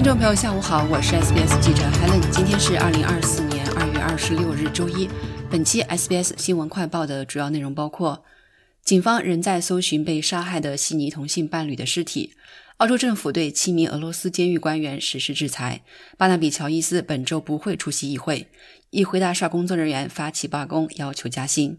听众朋友，下午好，我是 SBS 记者 Helen。今天是二零二四年二月二十六日，周一。本期 SBS 新闻快报的主要内容包括：警方仍在搜寻被杀害的悉尼同性伴侣的尸体；澳洲政府对七名俄罗斯监狱官员实施制裁；巴纳比·乔伊斯本周不会出席议会；议会大厦工作人员发起罢工，要求加薪。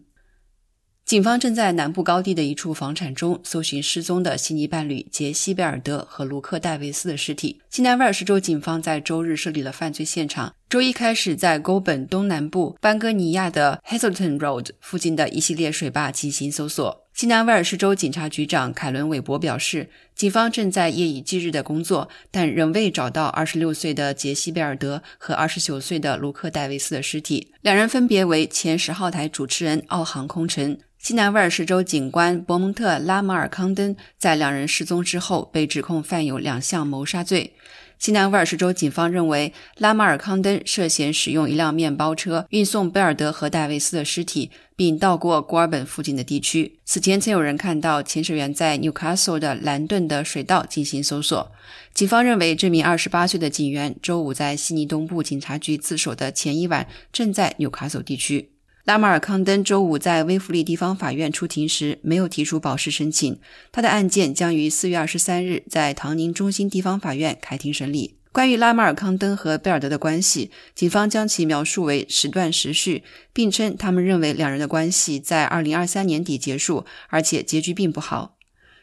警方正在南部高地的一处房产中搜寻失踪的悉尼伴侣杰西·贝尔德和卢克·戴维斯的尸体。新南威尔士州警方在周日设立了犯罪现场，周一开始在沟本东南部班戈尼亚的 Hazelton Road 附近的一系列水坝进行搜索。新南威尔士州警察局长凯伦·韦伯表示，警方正在夜以继日的工作，但仍未找到26岁的杰西·贝尔德和29岁的卢克·戴维斯的尸体。两人分别为前十号台主持人奥航空城。西南威尔士州警官伯蒙特·拉马尔康登在两人失踪之后被指控犯有两项谋杀罪。西南威尔士州警方认为，拉马尔康登涉嫌使用一辆面包车运送贝尔德和戴维斯的尸体，并到过古尔本附近的地区。此前曾有人看到潜水员在 Newcastle 的兰顿的水道进行搜索。警方认为，这名28岁的警员周五在悉尼东部警察局自首的前一晚正在 Newcastle 地区。拉马尔康登周五在威弗利地方法院出庭时没有提出保释申请，他的案件将于四月二十三日在唐宁中心地方法院开庭审理。关于拉马尔康登和贝尔德的关系，警方将其描述为时断时续，并称他们认为两人的关系在二零二三年底结束，而且结局并不好。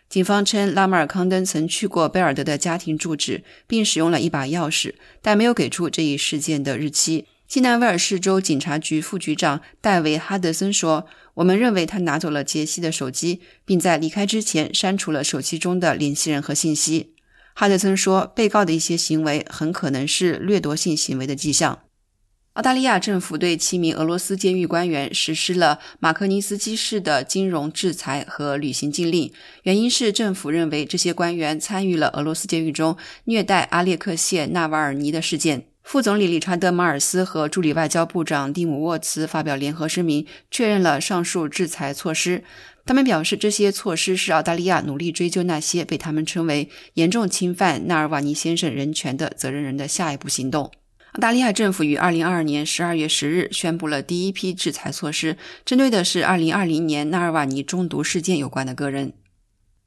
警方称拉马尔康登曾去过贝尔德的家庭住址，并使用了一把钥匙，但没有给出这一事件的日期。西南威尔士州警察局副局长戴维·哈德森说：“我们认为他拿走了杰西的手机，并在离开之前删除了手机中的联系人和信息。”哈德森说：“被告的一些行为很可能是掠夺性行为的迹象。”澳大利亚政府对七名俄罗斯监狱官员实施了马克尼斯基式的金融制裁和旅行禁令，原因是政府认为这些官员参与了俄罗斯监狱中虐待阿列克谢·纳瓦尔尼的事件。副总理理查德·马尔斯和助理外交部长蒂姆·沃茨发表联合声明，确认了上述制裁措施。他们表示，这些措施是澳大利亚努力追究那些被他们称为严重侵犯纳尔瓦尼先生人权的责任人的下一步行动。澳大利亚政府于2022年12月10日宣布了第一批制裁措施，针对的是2020年纳尔瓦尼中毒事件有关的个人。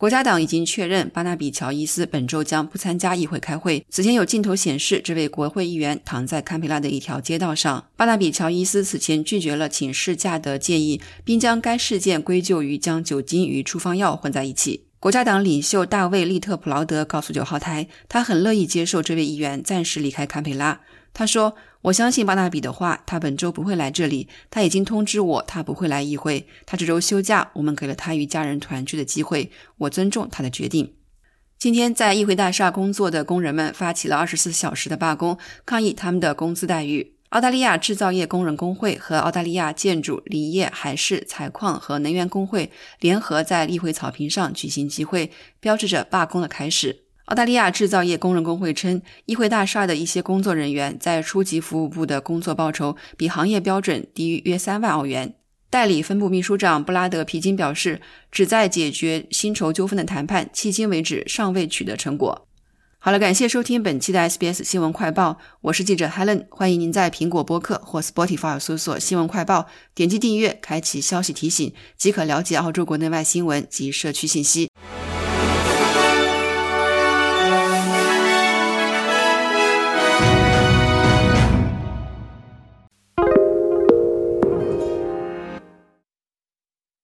国家党已经确认，巴纳比·乔伊斯本周将不参加议会开会。此前有镜头显示，这位国会议员躺在堪培拉的一条街道上。巴纳比·乔伊斯此前拒绝了请事假的建议，并将该事件归咎于将酒精与处方药混在一起。国家党领袖大卫·利特普劳德告诉九号台，他很乐意接受这位议员暂时离开堪培拉。他说：“我相信巴纳比的话，他本周不会来这里。他已经通知我，他不会来议会。他这周休假，我们给了他与家人团聚的机会。我尊重他的决定。”今天，在议会大厦工作的工人们发起了二十四小时的罢工，抗议他们的工资待遇。澳大利亚制造业工人工会和澳大利亚建筑、林业、海事、采矿和能源工会联合在议会草坪上举行集会，标志着罢工的开始。澳大利亚制造业工人工会称，议会大厦的一些工作人员在初级服务部的工作报酬比行业标准低于约三万澳元。代理分部秘书长布拉德·皮金表示，旨在解决薪酬纠纷的谈判迄今为止尚未取得成果。好了，感谢收听本期的 SBS 新闻快报，我是记者 Helen，欢迎您在苹果播客或 Spotify 搜索“新闻快报”，点击订阅，开启消息提醒，即可了解澳洲国内外新闻及社区信息。